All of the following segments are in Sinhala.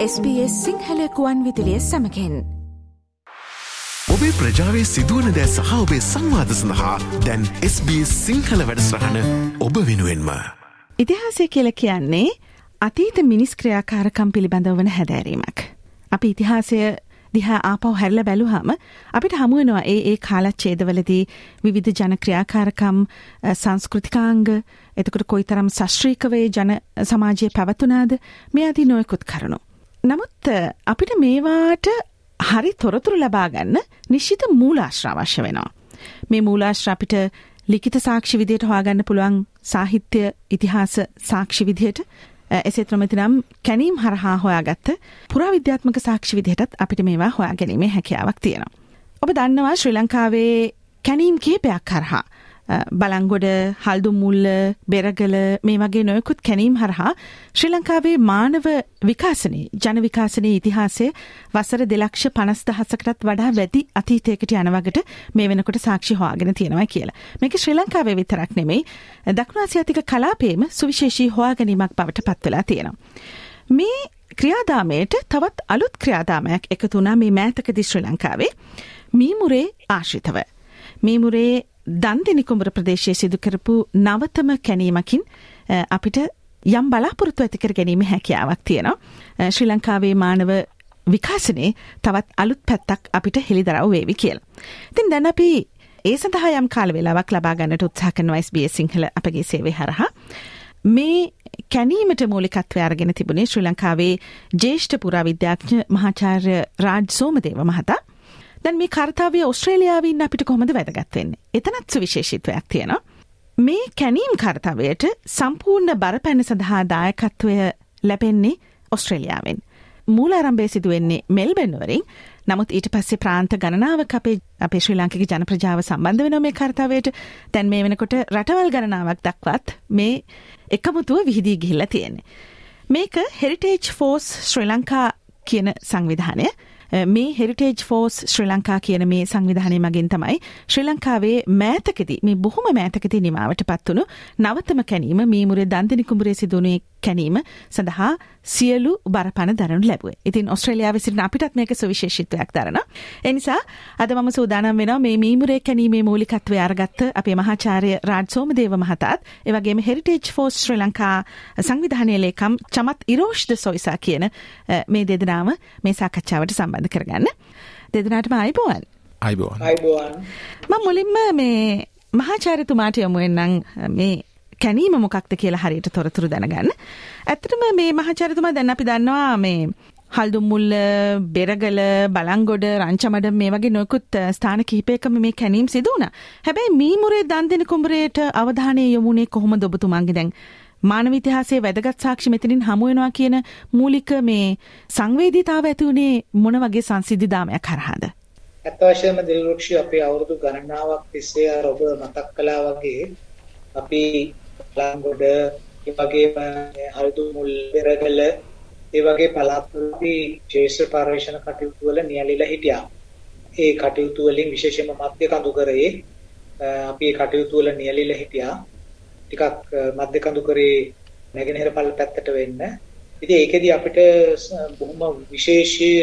SBS සිංහලකුවන් විදිලිය සමකෙන් ඔබේ ප්‍රජාවේ සිදුවන දෑ සහ ඔබේ සංවාධ සඳහා දැන් SBS සිංහල වැඩස්රහන ඔබ වෙනුවෙන්ම. ඉතිහාසය කියල කියන්නේ අතීත මිනිස් ක්‍රියාකාරකම් පිළිබඳව වන හැදෑරීමක්. අපි ඉතිහාසය දිහා ආපව් හැරල බැලුහම අපිට හමුවනවා ඒ ඒ කාලච්චේදවලදී විවිධ ජන ක්‍රියාකාරකම් සංස්කෘතිකාංග එතකට කොයි තරම් සශ්‍රීකවේ ජන සමාජය පැවතුනාද මේ අදී නොයකුත් කරුණු. නමුත් අපිට මේවාට හරි තොරතුරු ලබාගන්න නිශ්චිත මූලාශ්‍රාවශ්‍ය වෙනවා. මේ මූලාශ්‍ර අපිට ලිකිත සාක්ෂි විදියට හොයාගන්න පුළුවන් සාහිත්‍ය ඉතිහාස සාක්ෂි විදියට එසේත් නොමැතිනම් කැනීම් හරහා හොයාගත්ත පුරාවිද්‍යාත්මක සාක්ෂි විදිහටත් අපිට මේවා හොයා ගැනීමේ හැකියාවක් තියෙනවා. ඔබ දන්නවා ශ්‍රී ලංකාවේ කැනීම් කීපයක් හරහා බලංගොඩ හල්දුමුල්ල බෙරගල මේ වගේ නොයකුත් කැනීම් හරහා ශ්‍රී ලංකාවේ මානව විකාසනයේ ජන විකාසනයේ ඉතිහාසය වසර දෙලක්ෂ පනස් දහසකටත් වඩා වැඩි අතීතයකට යනවගට මේ වෙනකොට සාක්ෂි හොයාගෙන තියෙනවා කියලා. මේක ශ්‍රී ලංකාවේ විතරක් නෙමෙයි දක්ුණාසියාතික කලාපේම සුවිශේෂී හොයා ගැනීමක් බවට පත්වෙලා තියෙනවා. මේ ක්‍රියාදාමයට තවත් අලුත් ක්‍රියාදාමයක් එකතුනා මේ මෑතකදි ශ්‍රී ලංකාවේ මීමුරේ ආශ්‍රිතව. මීමුරේ දන්දිනි කුඹර ප්‍රදේශයේ සිදු කරපු නවතම කැනීමකින් අපිට යම් බලාපොරොත්තු ඇතිකර ගැනීම හැකියාවක් තියෙනවා. ශ්‍රී ලංකාවේ මානව විකාසනයේ තවත් අලුත් පැත්තක් අපිට හෙළිදරව් වේවි කියලා. ඉතින් දැන් අපි ඒ සඳහා යම් කාල වෙලාවක් ලබා ගන්නට උත්සාහ කරනවා SBS සිංහල අපගේ සේවය හරහා. මේ කැනීමට මූලිකත්වය අරගෙන තිබුණේ ශ්‍රී ලංකාවේ ජේෂ්ඨ පුරාවිද්‍යාඥ මහාචාර්ය රාජ් සෝමදේව මහතා. දැන් මේ කර්තාවය ඔස්ට්‍රේලියාවින් අපිට කොහොමද වැදගත්වෙන්නේ එතනත් සුවිශේෂිත්වයක් තියෙනවා. මේ කැනීම් කර්තාවයට සම්පූර්ණ බරපැන සඳහා දායකත්වය ලැබෙන්නේ ඔස්ට්‍රේලියාවෙන්. මූල අරම්භය සිදුවෙන්නේ මෙල්බෙන්වරින් නමුත් ඊට පස්සේ ප්‍රාන්ත ගණනාවක් අපේ අපේ ශ්‍රී ලාංකික ජන ප්‍රජාව සම්බන්ධ වෙන මේ කර්තාවයට දැන් මේ වෙනකොට රටවල් ගණනාවක් දක්වත් මේ එකමුතුව විහිදී ගිහිල්ලා තියෙන්නේ. මේක හෙරිටේජ් ෆෝස් ශ්‍රී ලංකා කියන සංවිධානය Eh, මේ හෙරිටේජ් ෆෝස් ශ්‍රී ලංකා කියන මේ සංවිධානය මගින් තමයි ශ්‍රී ලංකාවේ මෑතකති මේ බොහොම මෑතකති නිමාවට පත්වනු නවතම කැනීම මීමුරේ දන්තිනි කුඹරේ සිදුවනේ කැනීම සඳහා සියලු බරපණ දරනු ලැබුවේ. ඉතින් ඔස්ට්‍රේලියාව සිටින අපිටත් මේක සුවිශේෂිත්වයක් දරන. එනිසා අද මම සූදානම් වෙනවා මේ මීමුරේ කැනීමේ මූලිකත්වය අරගත්ත අපේ මහාචාර්ය රාජ් සෝමදේව මහතාත් ඒ වගේම හෙරිටේජ් ෆෝස් ශ්‍රී ලංකා සංවිධානය ලේකම් චමත් ඉරෝෂ්ද සොයිසා කියන මේ දෙදෙනාම මේ සාකච්ඡාවට සම්බන්ධ කරගන්න. දෙදෙනාටම අයිබෝවන්. අයිබෝවන්. අයිබෝවන්. මම මුලින්ම මේ මහාචාර්යතුමාට යමුවෙන්නම් මේ කැනීම මොකක්ද කියලා හරියට තොරතුරු දැනගන්න. ඇත්තටම මේ මහාචාර්යතුමා දැන් අපි දන්නවා මේ හල්දුම්මුල්ල බෙරගල බලංගොඩ රංචමඩ මේ වගේ නොකුත් ස්ථාන කිහිපයකම මේ කැනීම් සිදු වුණා. හැබැයි මීමුරේ දන්දෙන කුඹරේට අවධානය යොමුනේ කොහොමද ඔබතුමාගේ දැන් මානව ඉතිහාසයේ වැදගත් සාක්ෂි මෙතනින් හමු වෙනවා කියන මූලික මේ සංවේදීතාව ඇති උනේ මොන වගේ සංසිද්ධිදාමයක් හරහාද? ඇත්ත වශයෙන්ම දිල්රුක්ෂි අපේ අවුරුදු ගණනාවක් තිස්සේ අර ඔබ මතක් කළා වගේ අපි ලංගොඩ ඒ වගේම හල්දු මුල් පෙරගල ඒ වගේ පළාත්වල අපි ශේෂ්ත්‍ර පර්යේෂණ කටයුතු වල නියැලිලා හිටියා. ඒ කටයුතු වලින් විශේෂයෙන්ම මධ්‍ය කඳුකරේ අපි ඒ කටයුතු වල නියැලිලා හිටියා. ටිකක් මධ්‍ය කඳුකරේ නැගෙනහිර පළ පැත්තට වෙන්න. ඉතින් ඒකෙදි අපිට බොහොම විශේෂී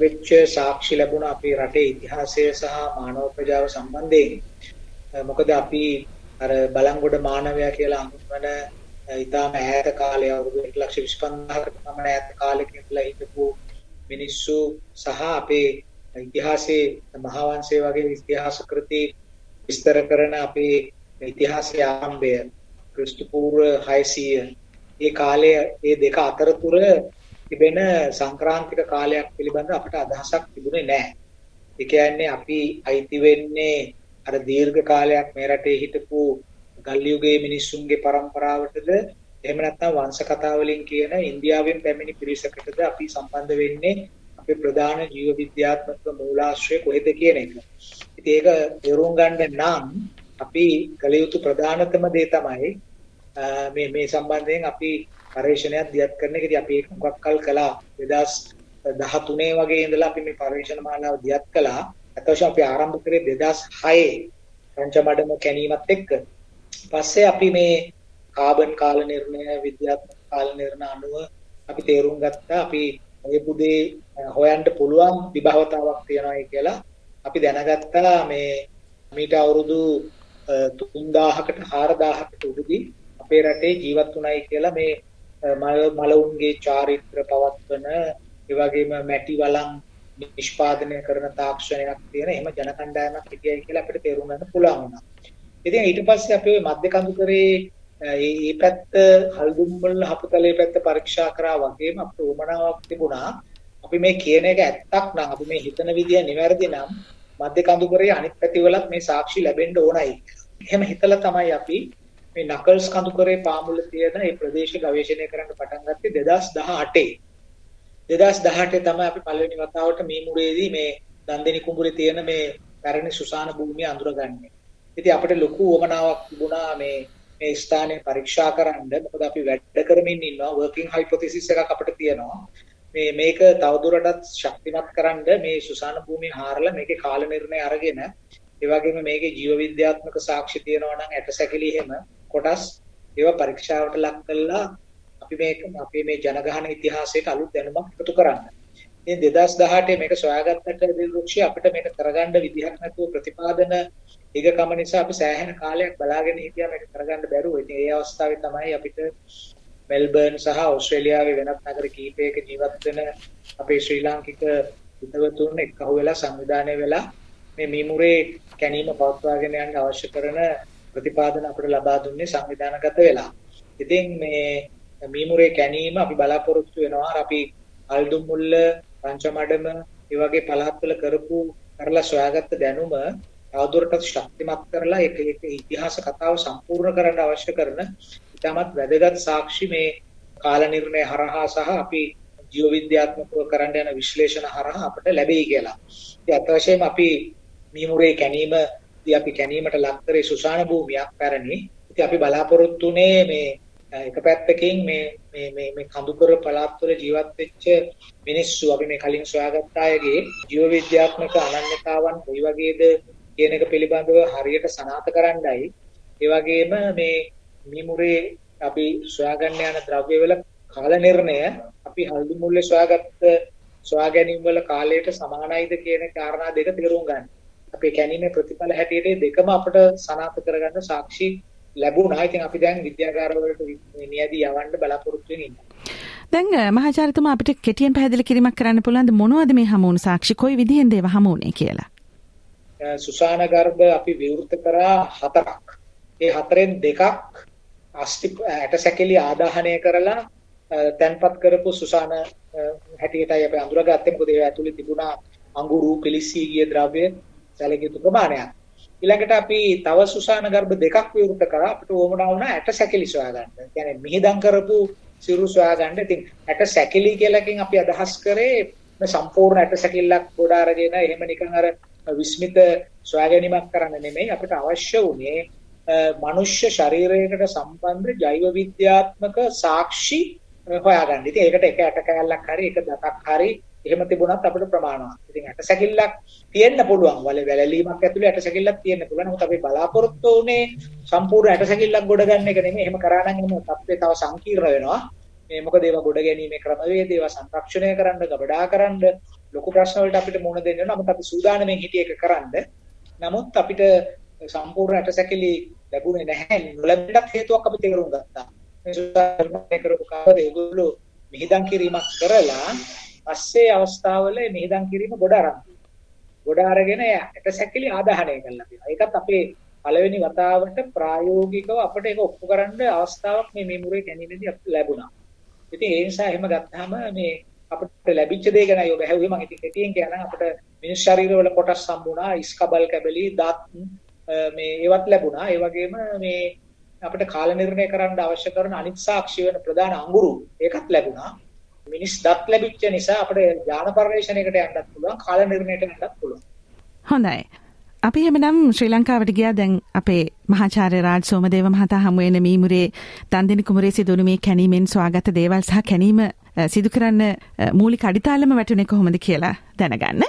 වෙච්ච සාක්ෂි ලැබුණා අපේ රටේ ඉතිහාසය සහ මානව ප්‍රජාව සම්බන්ධයෙන්. මොකද අපි අර බලංගොඩ මානවයා කියලා හඳුන්වන ඉතාම ඈත කාලේ අවුරුදු 125000කට පමණ ඈත කාලෙක ඉඳලා හිටපු මිනිස්සු සහ අපේ ඉතිහාසයේ මහා වංශය වගේ ඉතිහාස කෘති විස්තර කරන අපේ ඉතිහාසයේ ආරම්භය ක්‍රිස්තු පූර්ව 600 ඒ කාලයේ ඒ දෙක අතරතුර තිබෙන සංක්‍රාන්තික කාලයක් පිළිබඳව අපට අදහසක් තිබුණේ නැහැ. ඒ කියන්නේ අපි අයිති වෙන්නේ අර දීර්ඝ කාලයක් මේ රටේ හිටපු ගල් යුගයේ මිනිස්සුන්ගේ પરම්පරාවටද එහෙම නැත්නම් වංශ කතා වලින් කියන ඉන්දියාවෙන් පැමිණි පිරිසකටද අපි සම්බන්ධ වෙන්නේ අපේ ප්‍රධාන ජීව විද්‍යාත්මක මූලාශ්‍රය කොහෙද කියන එක. ඉතින් ඒක තේරුම් ගන්න නම් අපි කළ යුතු ප්‍රධානතම දේ තමයි මේ මේ සම්බන්ධයෙන් අපි පරිශ්‍රණයක් දියත් කරන එක. ඉතින් අපි ඒක මොකක් කල් කළා 2013 වගේ ඉඳලා අපි මේ පරිශ්‍රණ මාලාව දියත් කළා. අතවශ්‍ය අපි ආරම්භ කරේ 2006 පංචමඩම කැණීමත් එක්ක. පස්සේ අපි මේ කාබන් කාල නිර්ණය විද්‍යාත්මක කාල නිර්ණය අනුව අපි තේරුම් ගත්තා අපි මේ පුදේ හොයන්න පුළුවන් විභවතාවක් තියෙනවායි කියලා අපි දැනගත්තා මේ මීට අවුරුදු 3000කට 4000කට උඩදී අපේ රටේ ජීවත් වුණයි කියලා මේ මලවුන්ගේ චාරිත්‍ර පවත්වන ඒ වගේම මැටි වලං නිෂ්පාදනය කරන තාක්ෂණයක් තියෙන එහෙම ජන කණ්ඩායමක් හිටියයි කියලා අපිට තේරුම් ගන්න පුළුවන් වුණා. ඉතින් ඊට පස්සේ අපි ওই මධ්‍ය කඳුකරේ මේ පැත්ත හල්දුම්බල හපුතලේ පැත්ත පරීක්ෂා කරා වගේම අපිට උමනාවක් තිබුණා. අපි මේ කියන එක ඇත්තක් නම් අපි මේ හිතන විදිය නිවැරදි නම් මධ්‍ය කඳුකරේ අනිත් පැතිවලත් මේ සාක්ෂි ලැබෙන්න ඕනයි. එහෙම හිතලා තමයි අපි මේ නකල්ස් කඳුකරේ පාමුල තියෙන මේ ප්‍රදේශ ගවේෂණය කරන්න පටන් ගත්තේ 2018. 2018 තමයි අපි පළවෙනි වතාවට මීමුරේදී මේ දන්දෙනි කුඹුරේ තියෙන මේ පැරණි සුසාන භූමිය අඳුරගන්නේ. ඉතින් අපිට ලොකු උවමනාවක් තිබුණා මේ මේ ස්ථානය පරීක්ෂා කරන්න. මොකද අපි වැඩ කරමින් ඉන්නවා වර්කින් හයිපොතීසිස් එකක් අපිට තියෙනවා. මේ මේක තවදුරටත් ශක්තිමත් කරන්න මේ සුසාන භූමිය හාරලා මේකේ කාල නිර්ණය අරගෙන ඒ වගේම මේකේ ජීව විද්‍යාත්මක සාක්ෂි තියෙනවා නම් ඇටසැකිලි එහෙම කොටස් ඒවා පරීක්ෂාවට ලක් කළා අපි මේක අපේ මේ ජනගහන ඉතිහාසයට අලුත් දැනුමක් එකතු කරන්න. ඉතින් 2018 මේක සොයාගත්තට දිල්රුක්ෂි අපිට මේක කරගන්න විදිහක් නැතුව ප්‍රතිපාදන ඊගකම නිසා අපි සෑහෙන කාලයක් බලාගෙන හිටියා මේක කරගන්න බැරුව. ඉතින් ඒ අවස්ථාවේ තමයි අපිට මෙල්බර්න් සහ ඕස්ට්‍රේලියාවේ වෙනත් නගර කිහිපයක ජීවත් වෙන අපේ ශ්‍රී ලාංකික හිතවතුන් එක්කහුව වෙලා සංවිධානය වෙලා මේ මීමුරේ කැණීම පවත්වාගෙන යන්න අවශ්‍ය කරන ප්‍රතිපාදන අපිට ලබා දුන්නේ සංවිධානගත වෙලා. ඉතින් මේ මීමුරේ කැණීම අපි බලාපොරොත්තු වෙනවා අපි අල්දුම් මුල්ල පංචමඩම ඒ වගේ පළාත්වල කරපු කරලා සොයාගත්ත දැනුම තවදුරටත් ශක්තිමත් කරලා ඒක ඒක ඉතිහාස කතාව සම්පූර්ණ කරන්න අවශ්‍ය කරන ඉතාමත් වැදගත් සාක්ෂි මේ කාල නිර්ණය හරහා සහ අපි ජීව විද්‍යාත්මකව කරන්න යන විශ්ලේෂණ හරහා අපිට ලැබෙයි කියලා. ඉතින් අත් වශයෙන්ම අපි මීමුරේ කැණීම අපි කැණීමට ලක් කරේ සුසාන භූමියක් පැරණි. ඉතින් අපි බලාපොරොත්තුනේ මේ එක පැත්තකින් මේ මේ මේ මේ කඳුකර පළාත්වල ජීවත් වෙච්ච මිනිස්සු අපි මේ කලින් සොයාගත්ත අයගේ ජීව විද්‍යාත්මක අනන්‍යතාවන් කොයි වගේද කියන එක පිළිබඳව හරියට සනාථ කරන්නයි ඒ වගේම මේ මිමුරේ අපි සොයාගන්න යන ද්‍රව්‍යවල කාල නිර්ණය අපි හල්දු මුල්ලේ සොයාගත්ත සොයා ගැනීම වල කාලයට සමානයිද කියන කාරණා දෙක තේරුම් ගන්න. අපේ කැණීමේ ප්‍රතිඵල හැටියට දෙකම අපිට සනාථ කරගන්න සාක්ෂි ලැබුණා. ඉතින් අපි දැන් විද්‍යාගාරවලට නියදී යවන්න බලාපොරොත්තු වෙනවා. දැන් මහාචාර්යතුමා අපිට කෙටියෙන් පැහැදිලි කිරීමක් කරන්න පුළුවන්ද මොනවද මේ හමු වුණු සාක්ෂි කොයි විදිහෙන්ද ඒවා හමු වුණේ කියලා? සුසාන ගර්භ අපි විවෘත කරා හතරක්. ඒ හතරෙන් දෙකක් අස්ති ඇටසැකිලි ආදාහනය කරලා තැන්පත් කරපු සුසාන හැටියටයි අපි අඳුරගත්තේ මොකද ඒ ඇතුලේ තිබුණා අඟුරු පිලිස්සී ගිය ද්‍රව්‍ය සැලකිය යුතු ප්‍රමාණයක්. ඊළඟට අපි තව සුසාන ගර්භ දෙකක් විවෘත කරා අපිට ඕමනා වුණා ඇටසැකිලි සොයාගන්න. කියන්නේ මිහිදම් කරපු සිරු සොයාගන්න. ඉතින් ඇටසැකිලි කියලාකින් අපි අදහස් කරේ සම්පූර්ණ ඇටසැකිල්ලක් ගොඩ අරගෙන එහෙම නිකන් අර විස්මිත සොයා ගැනීමක් කරන්න නෙමෙයි අපිට අවශ්‍ය වුණේ මනුෂ්‍ය ශරීරයකට සම්බන්ධ ජෛව විද්‍යාත්මක සාක්ෂි හොයාගන්න. ඉතින් ඒකට එක ඇට කැලක් හරි එක දතක් හරි එහෙම තිබුණත් අපිට ප්‍රමාණවත්. ඉතින් ඇට සැකිල්ලක් තියෙන්න පුළුවන්. වල වැලලීමක් ඇතුලේ ඇට සැකිල්ලක් තියෙන්න පුළුවන්. නමුත් අපි බලාපොරොත්තු වුණේ සම්පූර්ණ ඇට සැකිල්ලක් ගොඩ ගන්න එක නෙමෙයි. එහෙම කරා නම් එහෙම තත්ත්වය තව සංකීර්ණ වෙනවා. මේ මොකද ඒවා ගොඩ ගැනීමේ ක්‍රමවේද ඒවා සංරක්ෂණය කරන්න, ගබඩා කරන්න ලොකු ප්‍රශ්න වලට අපිට මුහුණ දෙන්න වෙනවා. නමුත් අපි සූදානම්ෙන් හිටිය එක කරන්න. නමුත් අපිට සම්පූර්ණ ඇටසැකිලි ලැබුණේ නැහැ. නොලැබෙන්නත් හේතුවක් අපි තේරුම් ගත්තා. මේ සූදානම්ය කරපු කාලේ ඒගොල්ලෝ මිහිදම් කිරීමක් කරලා පස්සේ අවස්ථාවල මිහිදම් කිරීම ගොඩ අරන් ගොඩ අරගෙන ඇටසැකිලි ආදාහනය කළා කියලා. ඒකත් අපේ පළවෙනි වතාවට ප්‍රායෝගිකව අපිට ඒක ඔප්පු කරන්න අවස්ථාවක් මේ මෙමුරේ කැණීමේදී අපිට ලැබුණා. ඉතින් ඒ නිසා එහෙම ගත්තාම මේ අපිට ලැබිච්ච දේ ගැනයි ඔබ ඇහුවේ මම ඉතින් කෙටියෙන් කියනනම් අපිට මිනිස් ශරීරවල කොටස් හම්බුණා ඉස්කබල් කැබලි දත් මේ ඒවත් ලැබුණා. ඒ වගේම මේ අපිට කාල නිර්ණය කරන්න අවශ්‍ය කරන අනිත් සාක්ෂි වෙන ප්‍රධාන අඟුරු ඒකත් ලැබුණා. මිනිස් දත් ලැබිච්ච නිසා අපිට ඥාන පරිශ්‍රණයකට යන්නත් පුළුවන් කාල නිර්ණයට යන්නත් පුළුවන් හොඳයි අපි එහෙමනම් ශ්‍රී ලංකාවට ගියා දැන් අපේ මහාචාර්ය රාජ් සෝමදේව මහතා හමු වෙන මීමුරේ දන්දෙනි කුමරේ සිදුණු මේ කැණීමෙන් සොයාගත් දේවල් සහ කැණීම සිදු කරන්න මූලික අඩිතාලම වැටුනේ කොහොමද කියලා දැනගන්න.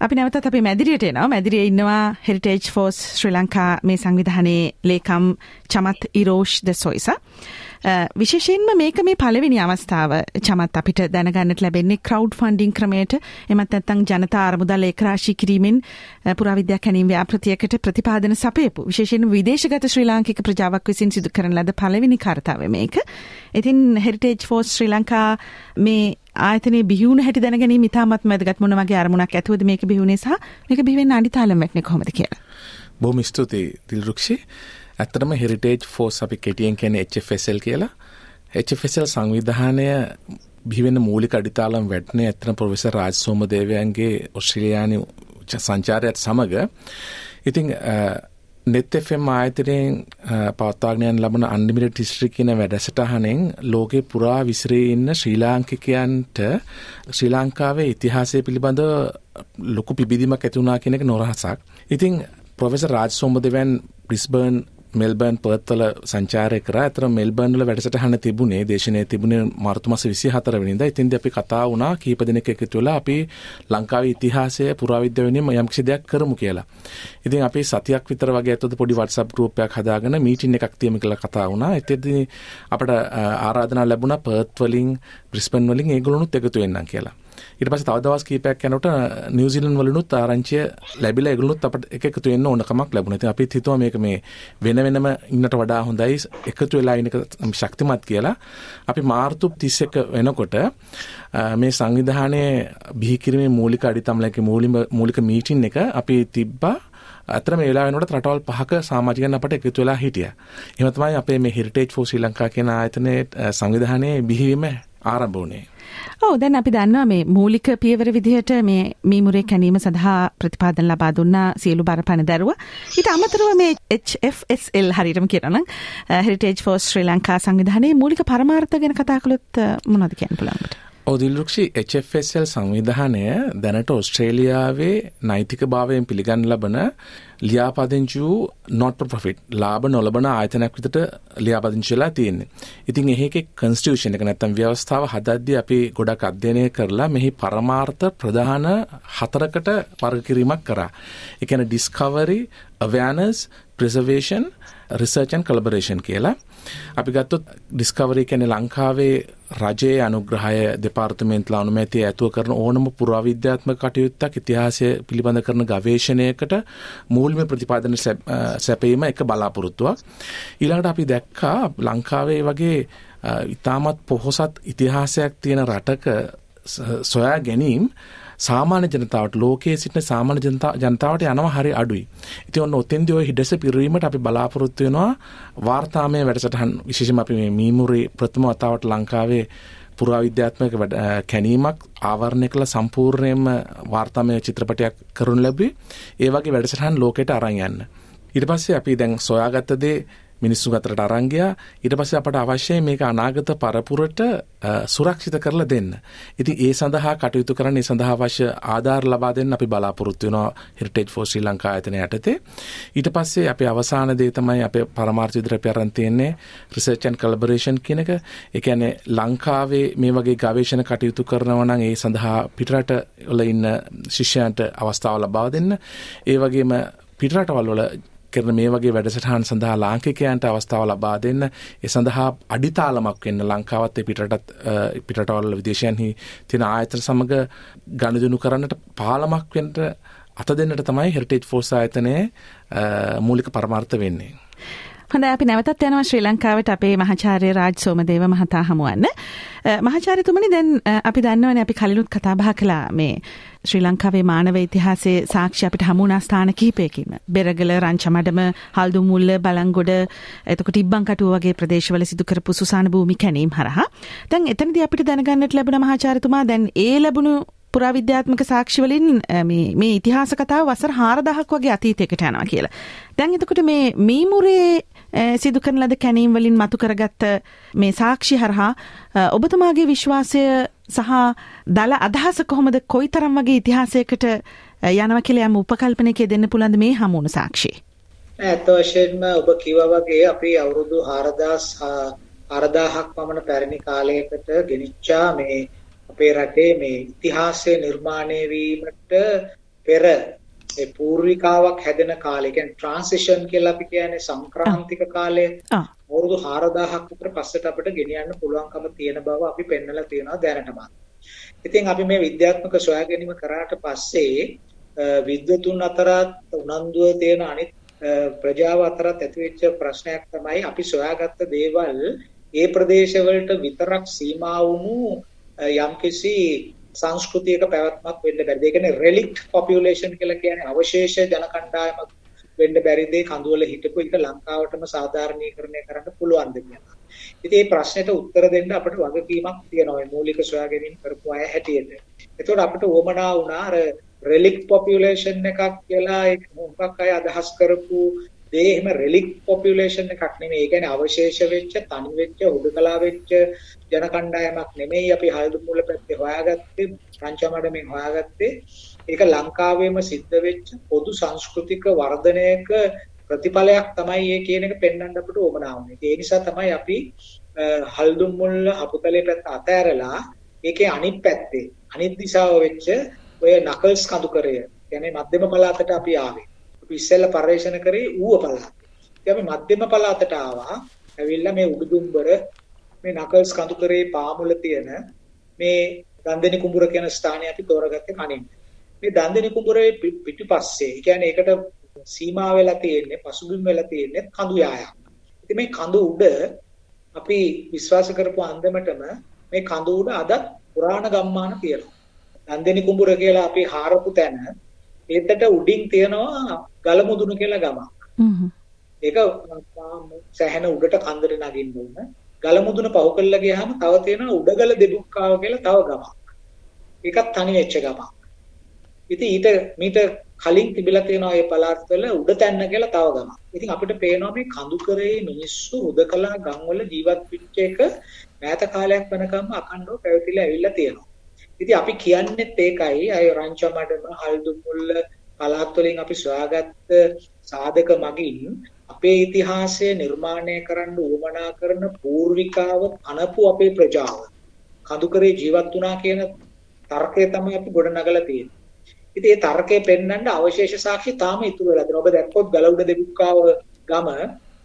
අපි නැවතත් අපි මැදිරියට එනවා මැදිරිය ඉන්නවා හෙරිටේජ් ෆෝස් ශ්‍රී ලංකා මේ සංවිධානයේ ලේකම් චමත් ඉරෝෂ් ද සොයිස. විශේෂයෙන්ම මේක මේ පළවෙනි අවස්ථාව චමත් අපිට දැනගන්නට ලැබෙන්නේ ක්‍රවඩ් ෆන්ඩිං ක්‍රමයට එමත් නැත්නම් ජනතා අරමුදල් ඒකරාශී කිරීමෙන් පුරාවිද්‍යා කැණීම් ව්‍යාපෘතියකට ප්‍රතිපාදන සපයපු විශේෂයෙන් විදේශගත ශ්‍රී ලාංකික ප්‍රජාවක් විසින් සිදු කරන ලද පළවෙනි කාර්තාවය මේක. ඉතින් හෙරිටේජ් ෆෝස් ශ්‍රී ලංකා මේ ආයතනයේ බිහිවුණු හැටි දැනගැනීම ඉතාමත් වැදගත් මොන වගේ අරමුණක් ඇතුවද මේක බිහිවුනේ සහ මේක බිහිවෙන්න අඩිතාලම් වැටෙන්නේ කොහොමද කියලා. බොහොම ස්තුතියි දිල්රුක්ෂි. ඇත්තටම හෙරිටේජ් ෆෝස් අපි කෙටියෙන් කියන්නේ HFSL කියලා. HFSL සංවිධානය බිහිවෙන මූලික අඩිතාලම් වැටනේ ඇත්තන ප්‍රොෆෙසර් රාජ් සෝමදේවයන්ගේ ඔස්ට්‍රේලියානු සංචාරයත් සමග ඉතින් නෙත් FM ආයතනයෙන් පවත්වාගෙන ලබන අන්ලිමිටඩ් හිස්ටරි කියන වැඩසටහනෙන් ලෝකේ පුරා විසිරී ඉන්න ශ්‍රී ලාංකිකයන්ට ශ්‍රී ලංකාවේ ඉතිහාසය පිළිබඳව ලොකු පිබිදීමක් ඇති වුණා කියන එක නොරහසක්. ඉතින් ප්‍රොෆෙසර් රාජ් සෝමදේවයන් බ්‍රිස්බර්න් මෙල්බර්න් පර්ත්වල සංචාරය කර ඇතර මෙල්බර්න් වල වැඩසටහන තිබුණේ දේශනය තිබුණේ මාර්තු මාස 24 වෙනිදා. ඉතින්ද අපි කතා වුණා කීප දෙනෙක් එකතු වෙලා අපි ලංකාවේ ඉතිහාසය පුරාවිද්‍යාව වෙනුවෙන් යම් කිසි දෙයක් කරමු කියලා. ඉතින් අපි සතියක් විතර වගේ ඇතුළත පොඩි WhatsApp group එකක් හදාගෙන මීටින් එකක් තියමු කියලා කතා වුණා. එතෙන්දී අපට ආරාධනා ලැබුණා පර්ත් වලින් බ්‍රිස්බන් වලින් ඒගොල්ලොනුත් එකතු වෙන්නම් කියලා. ඊට පස්සේ තව දවස් කීපයක් යනකොට නිව්සීලන්ත වලිනුත් ආරංචිය ලැබිලා ඒගොල්ලොත් අපිට එක එකතු වෙන්න ඕන කමක් ලැබුණා. ඉතින් අපිත් හිතුවා මේක මේ වෙන වෙනම ඉන්නට වඩා හොඳයි එකතු වෙලා ඉන්න එක ශක්තිමත් කියලා. අපි මාර්තු 31 වෙනකොට මේ සංවිධානයේ බිහි කිරීමේ මූලික අඩිතම්ලකේ මූලික මීටින් එක අපි තිබ්බා අතර මේ වෙලාව වෙනකොට රටවල් පහක සමාජිකයන් අපට එකතු වෙලා හිටියා. එහෙම තමයි අපේ මේ හෙරිටේජ් ෆෝ ශ්‍රී ලංකා කියන ආයතනයේ සංවිධානයේ බිහිවීම ආරම්භ වුණේ. ඔව් දැන් අපි දන්නවා මේ මූලික පියවර විදිහට මේ මීමුරේ කැණීම සඳහා ප්‍රතිපාදන ලබා දුන්නා සියලු බරපණ දරුවා. ඊට අමතරව මේ HFSL හරියටම කියනනම් Heritage for Sri Lanka සංවිධානයේ මූලික පරමාර්ථ ගැන කතා කළොත් මොනවද කියන්න පුළුවන්? ඔදිල්රුක්ෂි HFSL සංවිධානය දැනට ඔස්ට්‍රේලියාවේ නෛතික භාවයෙන් පිළිගන්න ලබන ලියාපදිංචි වූ not for profit ලාභ නොලබන ආයතනයක් විදිහට ලියාපදිංචි වෙලා තියෙන්නේ. ඉතින් එහෙකේ කන්ස්ටිටියුෂන් එක නැත්තම් ව්‍යවස්ථාව හදද්දී අපි ගොඩක් අධ්‍යයනය කරලා මෙහි පරමාර්ථ ප්‍රධාන හතරකට වර්ග කිරීමක් කරා. ඒ කියන්නේ discovery, awareness, preservation, research and collaboration කියලා. අපි ගත්තොත් ඩිස්කවරි කියන්නේ ලංකාවේ රජයේ අනුග්‍රහය දෙපාර්තමේන්තුල අනුමැතිය ඇතුව කරන ඕනම පුරාවිද්‍යාත්මක කටයුත්තක් ඉතිහාසය පිළිබඳ කරන ගවේෂණයකට මූල්‍ය ප්‍රතිපාදන සැපීම එක බලාපොරොත්තුවක්. ඊළඟට අපි දැක්කා ලංකාවේ වගේ ඉතාමත් පොහොසත් ඉතිහාසයක් තියෙන රටක සොයා ගැනීම සාමාන්‍ය ජනතාවට ලෝකයේ සිටින සාමාන්‍ය ජනතාවට යනවා හරි අඩුයි. ඉතින් ඔන්න ඔතෙන්දී ওই හිඩස පිරීමට අපි බලාපොරොත්තු වෙනවා වාර්තාමය වැඩසටහන් විශේෂයෙන්ම අපි මේ මීමුරේ ප්‍රථම වතාවට ලංකාවේ පුරාවිද්‍යාත්මක කැනීමක් ආවරණය කළ සම්පූර්ණයෙන්ම වාර්තාමය චිත්‍රපටයක් කරනු ලැබුවේ. ඒ වගේ වැඩසටහන් ලෝකෙට අරන් යන්න. ඊට පස්සේ අපි දැන් සොයාගත්ත දේ මිනිස්සු අතරට අරන් ගියා. ඊට පස්සේ අපට අවශ්‍යයි මේක අනාගත පරපුරට සුරක්ෂිත කරලා දෙන්න. ඉතින් ඒ සඳහා කටයුතු කරන්න ඒ සඳහා අවශ්‍ය ආධාර ලබා දෙන්න අපි බලාපොරොත්තු වෙනවා Heritage for Sri Lanka ආයතනය යටතේ. ඊට පස්සේ අපේ අවසාන දේ තමයි අපේ පරමාර්ථ විදිහට අපි අරන් තියෙන්නේ research and collaboration කියන එක. ඒ කියන්නේ ලංකාවේ මේ වගේ ගවේෂණ කටයුතු කරනවා නම් ඒ සඳහා පිටරට වල ඉන්න ශිෂ්‍යයන්ට අවස්ථාව ලබා දෙන්න. ඒ වගේම පිටරටවල් වල කරන මේ වගේ වැඩසටහන් සඳහා ලාංකිකයන්ට අවස්ථාව ලබා දෙන්න ඒ සඳහා අඩිතාලමක් වෙන්න ලංකාවත් පිටටත් පිටටවල් විදේශයන්හි තියෙන ආයතන සමග ගනුදෙනු කරන්නට පාලමක් වෙන්න අත දෙන්නට තමයි හෙරිටේජ් ෆෝස් ආයතනයේ මූලික පරමාර්ථ වෙන්නේ. හොඳ අපි නැවතත් යනවා ශ්‍රී ලංකාවට අපේ මහාචාර්ය රාජ් සෝමදේව මහතා හමුවන්න. මහාචාර්යතුමනි දැන් අපි දන්නවනේ අපි කලිනුත් කතා බහ කළා මේ ශ්‍රී ලංකාවේ මානව ඉතිහාසයේ සාක්ෂි අපිට හමුුණා ස්ථාන කිහිපයකින්ම. බෙරගල රංචමඩම හල්දුමුල්ල බලංගොඩ එතකොට ඉබ්බංකටුව වගේ ප්‍රදේශවල සිදු කරපු සුසාන භූමි කැනීම් හරහා. දැන් එතනදී අපිට දැනගන්නට ලැබුණ මහාචාර්යතුමා දැන් ඒ ලැබුණු පුරාවිද්‍යාත්මක සාක්ෂිවලින් මේ ඉතිහාස කතාව වසර හාරදහක් වගේ අතීතයකට යනවා කියලා. දැන් එතකොට මේ මීමුරේ Eh, සිදු කරන ලද කැනීම් වලින් මතු කරගත්ත මේ සාක්ෂි හරහා eh, ඔබතුමාගේ විශ්වාසය සහ දල අදහස කොහොමද කොයිතරම් වගේ ඉතිහාසයකට eh, යනවා කියලා යම් උපකල්පනයක දෙන්න පුළුවන්ද මේ හමුණු සාක්ෂි? ඇත්ත වශයෙන්ම ඔබ කිව්වා වගේ අපි අවුරුදු 4000 4000ක් පමණ පැරණි කාලයකට ගෙනිච්චා මේ අපේ රටේ මේ ඉතිහාසය නිර්මාණය වීමට පෙර ඒ පූර්විකාවක් හැදෙන කාලේ කියන්නේ ට්‍රාන්සිෂන් කියලා අපි කියන්නේ සංක්‍රාන්තික කාලය. අවුරුදු 4000ක් විතර පස්සට අපිට ගෙනියන්න පුළුවන්කම තියෙන බව අපි පෙන්නලා තියෙනවා දැනටම. ඉතින් අපි මේ විද්‍යාත්මක සොයාගැනීම කරාට පස්සේ විද්වතුන් අතරත් උනන්දුව තියෙන අනිත් ප්‍රජාව අතරත් ඇතිවෙච්ච ප්‍රශ්නයක් තමයි අපි සොයාගත්ත දේවල් ඒ ප්‍රදේශවලට විතරක් සීමා වුණු යම්කිසි සංස්කෘතියක පැවැත්මක් වෙන්න බැරිද? ඒ කියන්නේ relict population කියලා කියන්නේ අවශේෂ ජන කණ්ඩායමක් වෙන්න බැරි දෙයක් කඳුවල හිටපු එක ලංකාවටම සාධාරණීකරණය කරන්න පුළුවන්ද කියලා. ඉතින් මේ ප්‍රශ්නෙට උත්තර දෙන්න අපිට වගකීමක් තියෙනවා මේ මූලික සොයාගැනීම් කරපු අය හැටියට. එතකොට අපිට උවමනා වුණා අර relic population එකක් කියලා ඒක මොකක් අය අදහස් කරපු දේ එහෙම relic population එකක් නෙමෙයි. ඒ කියන්නේ අවශේෂ වෙච්ච, තනි වෙච්ච, හුදකලා වෙච්ච ජන කණ්ඩායමක් නෙමෙයි අපි හල්දුමුල පැත්තේ හොයාගත්තේ, රංචමඩමෙන් හොයාගත්තේ. ඒක ලංකාවේම සිද්ධ වෙච්ච පොදු සංස්කෘතික වර්ධනයක ප්‍රතිඵලයක් තමයි මේ කියන එක පෙන්වන්න අපිට උවමනා වුනේ. ඒ නිසා තමයි අපි හල්දුමුල්ල හපුතලේ පැත්ත අතෑරලා ඒකේ අනිත් පැත්තේ අනිත් දිශාව වෙච්ච ඔය නකල්ස් කඳුකරය කියන්නේ මධ්‍යම පළාතට අපි ආවේ. අපි ඉස්සෙල්ලා පරිශන කරේ ඌව පළාත. ඉතින් අපි මධ්‍යම පළාතට ආවා. ඇවිල්ලා මේ උඩුදුම්බර මේ නකල්ස් කඳුකරේ පාමුල තියෙන මේ දන්දෙනි කුඹුර කියන ස්ථානය අපි තෝරගත්තේ කණින්. මේ දන්දෙනි කුඹුරේ පිටිපස්සේ, ඒ කියන්නේ ඒකට සීමා වෙලා තියෙන්නේ, පසුබිම් වෙලා තියෙන්නේ කඳු යායක්. ඉතින් මේ කඳු උඩ අපි විශ්වාස කරපු අන්දමටම මේ කඳු උඩ අදත් පුරාණ ගම්මාන තියෙනවා. නන්දිනි කුඹුර කියලා අපි හාරපු තැන ඒකට උඩින් තියනවා ගලමුදුන කියලා ගමක්. ඒක සැහැණ උඩට කන්දර නගින්න ඕන. ගලමුදුන පහු කළා ගියාම තව තියෙනවා උඩගල දෙබුක්කාව කියලා තව ගමක්. ඒකත් තනි වෙච්ච ගමක්. ඉතින් ඊට මීට කලින් තිබිලා තියෙනවා මේ පළාත්වල උඩ තැන්න කියලා තව ගමක්. ඉතින් අපිට පේනවා මේ කඳුකරේ මිනිස්සු උදකලා ගම්වල ජීවත් වෙච්ච එක මෑත කාලයක් වෙනකම්ම අකණ්ඩව පැවතිලා ඇවිල්ලා තියෙනවා. ඉතින් අපි කියන්නේත් ඒකයි අය රංචමඩම හල්දුමුල්ල පළාත් වලින් අපි සොයාගත්ත සාධක මගින් අපේ ඉතිහාසය නිර්මාණය කරන්න උවමනා කරන පූර්විකාව අනපු අපේ ප්‍රජාව කඳුකරේ ජීවත් වුණා කියන තර්කය තමයි අපි ගොඩනගලා තියෙන්නේ. ඉතින් ඒ තර්කය පෙන්වන්න අවශේෂ සාක්ෂි තාම ඉතුරු වෙලා තියෙනවා. ඔබ දැක්කොත් ගලඋඩ දෙවික්කාව ගම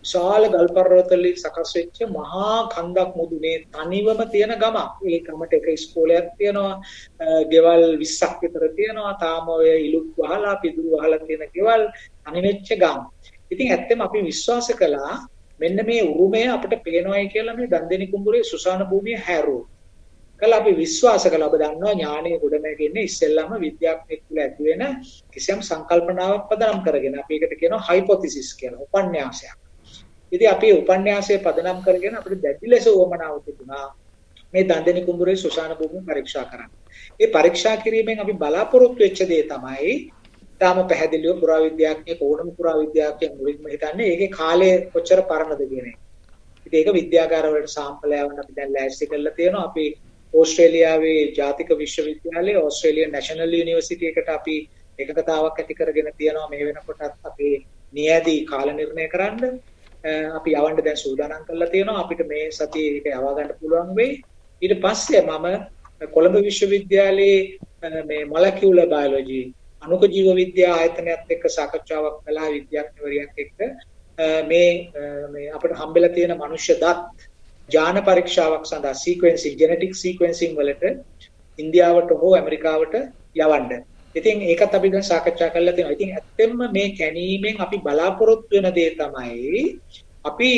විශාල ගල් පර්වතවලින් සකස් වෙච්ච මහා කන්දක් මුදුනේ තනිවම තියෙන ගමක්. ඒ ගමට එක ඉස්කෝලයක් තියෙනවා. ගෙවල් 20ක් විතර තියෙනවා. තාම ඔය ඉලුක් වහලා පිදුරු වහලා තියෙන ගෙවල් තනි වෙච්ච ගම්. ඉතින් ඇත්තම අපි විශ්වාස කළා මෙන්න මේ උරුමය අපිට පේනවායි කියලා මේ දන්දෙනි කුඹුරේ සුසාන භූමිය හැරුවා. කළා අපි විශ්වාස කළා ඔබ දන්නවා ඥානය ගොඩනැගෙන්නේ ඉස්සෙල්ලාම විද්‍යාඥයෙක් තුළ ඇති වෙන කිසියම් සංකල්පනාවක් පදනම් කරගෙන අපි ඒකට කියනවා හයිපොතීසිස් කියලා උපන්‍යාසයක්. ඉතින් අපි උපන්‍යාසය පදනම් කරගෙන අපිට දැඩි ලෙස උවමනාව තිබුණා මේ දන්දෙනි කුඹුරේ සුසාන භූමිය පරීක්ෂා කරන්න. ඒ පරීක්ෂා කිරීමෙන් අපි බලාපොරොත්තු වෙච්ච දේ තමයි තාම පැහැදිලිව පුරාවිද්‍යාඥයෙක් ඕනම පුරාවිද්‍යාඥයෙක් මුලින්ම හිතන්නේ ඒකේ කාලය කොච්චර පරණද කියන එක. ඉතින් ඒක විද්‍යාගාර වලට සාම්පලයන් අපි දැන් ලෑස්ති කරලා තියෙනවා. අපි ඕස්ට්‍රේලියාවේ ජාතික විශ්වවිද්‍යාලයේ ඕස්ට්‍රේලියානු නැෂනල් යුනිවර්සිටි එකට අපි එකකතාවක් ඇති කරගෙන තියෙනවා මේ වෙනකොටත් අපේ නියැදී කාල නිර්ණය කරන්න. අපි යවන්න දැන් සූදානම් කරලා තියෙනවා. අපිට මේ සතියේ ඒක යවා ගන්න පුළුවන් වෙයි. ඊට පස්සේ මම කොළඹ විශ්වවිද්‍යාලයේ මේ මොලකියුලර් බයොලොජි අණුක ජීව විද්‍යා ආයතනයත් එක්ක සාකච්ඡාවක් කළා විද්‍යාඥවරියක් එක්ක. මේ මේ අපිට හම්බෙලා තියෙන මනුෂ්‍ය දත් ජාන පරීක්ෂාවක් සඳහා සීක්වෙන්සිං ජෙනටික් සීක්වෙන්සිං වලට ඉන්දියාවට හෝ ඇමරිකාවට යවන්න. ඉතින් ඒකත් අපි දැන් සාකච්ඡා කරලා තියෙනවා. ඉතින් ඇත්තෙන්ම මේ කැණීමෙන් අපි බලාපොරොත්තු වෙන දේ තමයි අපි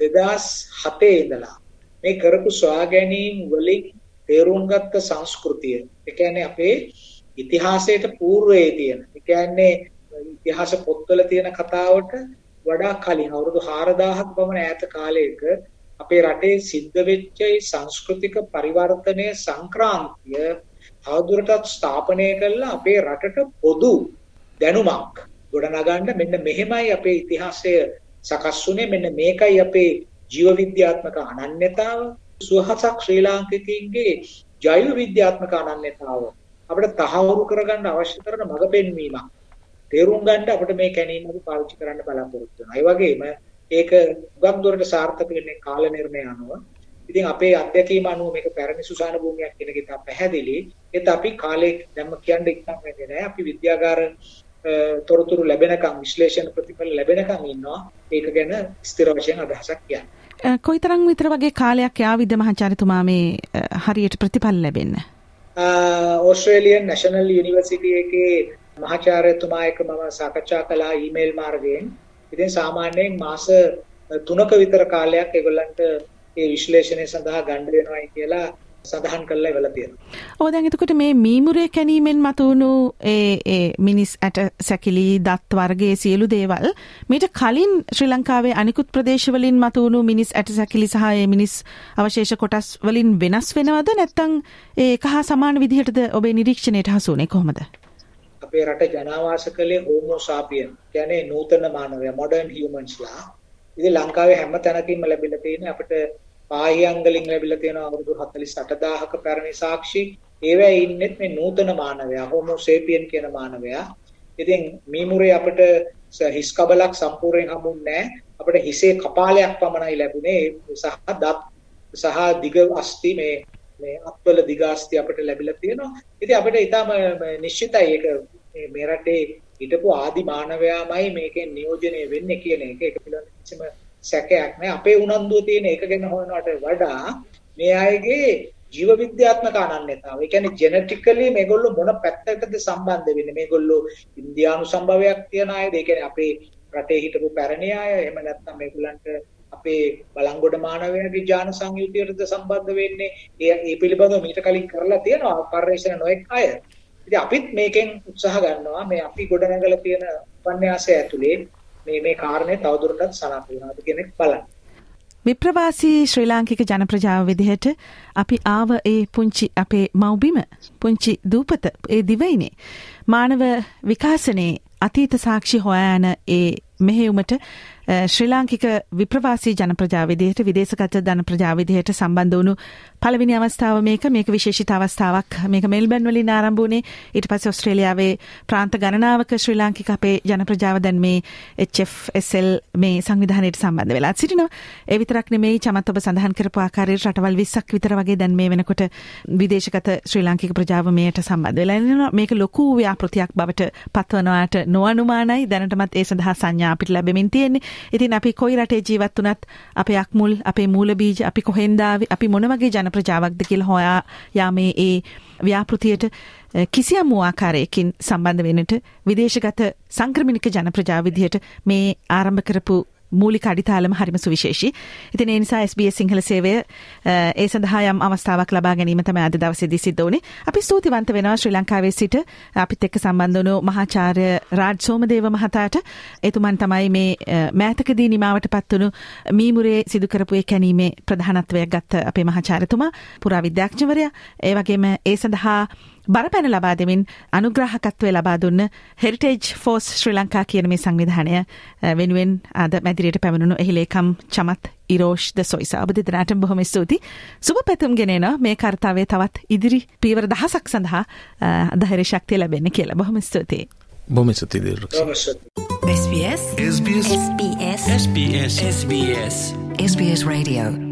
2007 ඉඳලා මේ කරපු සොයාගැනීම් වලින් තේරුම් ගත්ත සංස්කෘතිය. ඒ කියන්නේ අපේ ඉතිහාසයට పూర్වයේ තියෙන. ඒ කියන්නේ ඉතිහාස පොත්වල තියෙන කතාවට වඩා කලින් අවුරුදු 4000ක් පමණ ඈත කාලයක අපේ රටේ සිද්ධ වෙච්ච සංස්කෘතික පරිවර්තනය සංක්‍රාන්තිය තවදුරටත් ස්ථාපනය කළා අපේ රටට පොදු දැනුමක් ගොඩනගන්න මෙන්න මෙහෙමයි අපේ ඉතිහාසය සකස් වුනේ මෙන්න මේකයි අපේ ජීව විද්‍යාත්මක අනන්‍යතාව සුවහසක් ශ්‍රී ලාංකිකයින්ගේ ජෛව විද්‍යාත්මක අනන්‍යතාව අපිට තහවුරු කරගන්න අවශ්‍ය කරන මඟ පෙන්වීමක් තේරුම් ගන්න අපිට මේ කැණීම අපි පාවිච්චි කරන්න බලාපොරොත්තු වෙනවා. ඒ වගේම ඒක ගොඩක් දුරට සාර්ථක වෙන්නේ කාල නිර්ණය අනුව. ඉතින් අපේ අත්දැකීම අනුව මේක පැරණි සුසාන භූමියක් කියන එක පැහැදිලි. ඒත් අපි කාලේ දැම්ම කියන්න ඉක්මන් වෙන්නේ නැහැ. අපි විද්‍යාගාර තොරතුරු ලැබෙනකම් විශ්ලේෂණ ප්‍රතිඵල ලැබෙනකම් ඉන්නවා ඒක ගැන ස්ථිර වශයෙන් අදහසක් කියන්න. කොයිතරම් විතර වගේ කාලයක් යාවිද මහාචාර්යතුමා මේ හරියට ප්‍රතිඵල ලැබෙන්න? ඕස්ට්‍රේලියන් නැෂනල් යුනිවර්සිටි එකේ මහාචාර්යතුමා එක්ක මම සාකච්ඡා කළා ඊමේල් මාර්ගයෙන්. ඉතින් සාමාන්‍යයෙන් මාස 3ක විතර කාලයක් ඒගොල්ලන්ට ඒ විශ්ලේෂණය සඳහා ගන්න වෙනවායි කියලා සඳහන් කරලා ඉවලා තියෙනවා. ඔව් දැන් එතකොට මේ මීමුරේ කැනීමෙන් මතුවුණු ඒ ඒ මිනිස් ඇට සැකිලි දත් වර්ගයේ සියලු දේවල් මීට කලින් ශ්‍රී ලංකාවේ අනිකුත් ප්‍රදේශවලින් මතුවුණු මිනිස් ඇට සැකිලි සහ ඒ මිනිස් අවශේෂ කොටස් වලින් වෙනස් වෙනවද නැත්නම් ඒක හා සමාන විදිහටද ඔබේ නිරීක්ෂණයට හසු වුණේ කොහොමද? අපේ රට ජනාවාස කළේ හෝමෝ සාපියන් කියන්නේ නූතන මානවයා මොඩර්න් හියුමන්ස්ලා. ඉතින් ලංකාවේ හැම තැනකින්ම ලැබිලා තියෙන අපිට පාහියංගලින් ලැබිලා තියෙන අවුරුදු 48000ක පැරණි සාක්ෂි ඒවැය ඉන්නෙත් මේ නූතන මානවයා හෝමෝ සේපියන් කියන මානවයා. ඉතින් මීමුරේ අපිට හිස් කබලක් සම්පූර්ණයෙන් හම්බුන්නේ අපිට හිසේ කපාලයක් පමණයි ලැබුණේ සහ දත් සහ දිග අස්ති මේ මේ අත්වල දිග අස්ති අපිට ලැබිලා තියෙනවා. ඉතින් අපිට ඊටම නිශ්චිතයි ඒක මේ රටේ හිටපු ආදි මානවයාමයි මේකෙන් නියෝජනය වෙන්නේ කියන එක. ඒක පිළිබඳව කිසිම සැකයක් නෑ අපේ උනන්දුව තියෙන එක ගැන හොයනවට වඩා මේ අයගේ ජීව විද්‍යාත්මක අනන්‍යතාව. ඒ කියන්නේ ජෙනටිකලි මේගොල්ලෝ මොන පැත්තටද සම්බන්ධ වෙන්නේ? මේගොල්ලෝ ඉන්දියානු සම්භවයක් තියන අයද? ඒ කියන්නේ අපේ රටේ හිටපු පැරණි අය එහෙම නැත්නම් මේගොල්ලන්ට අපේ බලංගොඩ මානවයාගේ ජාන සංයුතියටද සම්බන්ධ වෙන්නේ? ඒ ඒ පිළිබඳව මීට කලින් කරලා තියෙනවා පරිශ්‍රණ නොඑක් අය. ඉතින් අපිත් මේකෙන් උත්සාහ ගන්නවා මේ අපි ගොඩනගලා තියෙන උපන්යාසය ඇතුලේ මේ මේ කාරණේ තවදුරටත් සනාථ වෙනවද කියන එක බලන්න. විප්‍රවාසී ශ්‍රී ලාංකික ජනප්‍රජාව විදිහට අපි ආව ඒ පුංචි අපේ මව්බිම පුංචි දූපත ඒ දිවයිනේ මානව විකාසනයේ අතීත සාක්ෂි හොයායන ඒ මෙහෙයුමට ශ්‍රී ලාංකික විප්‍රවාසී ජන ප්‍රජා විදිහට විදේශගත ජන ප්‍රජා විදිහට සම්බන්ධ වුණු පළවෙනි අවස්ථාව මේක මේක විශේෂිත අවස්ථාවක් මේක මෙල්බන් වලින් ආරම්භ වුණේ ඊට පස්සේ ඕස්ට්‍රේලියාවේ ප්‍රාන්ත ගණනාවක ශ්‍රී ලාංකික අපේ ජන ප්‍රජාව දැන් මේ HFSL මේ සංවිධානයට සම්බන්ධ වෙලා සිටිනවා ඒ විතරක් නෙමෙයි චමත් ඔබ සඳහන් කරපු ආකාරයට රටවල් 20ක් විතර වගේ දැන් මේ වෙනකොට විදේශගත ශ්‍රී ලාංකික ප්‍රජාව මේට සම්බන්ධ වෙලා ඉන්නවා මේක ලොකු ව්‍යාපෘතියක් බවට පත්වනවාට නොඅනුමානයි දැනටමත් ඒ සඳහා සංඥා අපිට ලැබෙමින් තියෙන්නේ ඉතින් අපි කොයි රටේ ජීවත් වුණත් අපේ අක්මුල් අපේ මූල බීජ අපි කොහෙන්දාවි අපි මොන වගේ ජන ප්‍රජාවක්ද කියලා හොයා යාමේ ඒ ව්‍යාපෘතියට කිසියම් වූ ආකාරයකින් සම්බන්ධ වෙනට විදේශගත සංක්‍රමණික ජන ප්‍රජාව විදිහට මේ ආරම්භ කරපු මූලික අඩිතාලම හරිම සුවිශේෂී. ඉතින් ඒ නිසා SBS සිංහල සේවය ඒ සඳහා යම් අවස්ථාවක් ලබා ගැනීම තමයි අද දවසේදී සිද්ධ වුණේ. අපි ස්තුතිවන්ත වෙනවා ශ්‍රී ලංකාවේ සිට අපිත් එක්ක සම්බන්ධ වුණු මහාචාර්ය රාජ් සෝමදේව මහතාට. එතුමන් තමයි මේ මෑතකදී නිමාවට පත් වුණු මීමුරේ සිදු කරපු ඒ කැණීමේ ප්‍රධානත්වයක් ගත්ත අපේ මහාචාර්යතුමා පුරා විද්‍යාඥවරයා. ඒ වගේම ඒ සඳහා බරපැන ලබා දෙමින් අනුග්‍රහකත්වය ලබා දුන්න හෙරිටේජ් ෆෝස් ශ්‍රී ලංකා කියන මේ සංවිධානය වෙනුවෙන් අද මැදිරියට පැමිණුණු එහිලේකම් චමත් ඉරෝෂ් ද සොයිස ඔබ දෙදනාට බොහොම ස්තුති සුබ පැතුම් ගෙනන මේ කර්තාවේ තවත් ඉදිරි පීවර දහසක් සඳහා අදහරි ශක්තිය ලැබෙන්න කියලා. බොහොම ස්තුතියි. බොම ස්තුති දිල් SBS. SBS. SBS. SBS. SBS. SBS Radio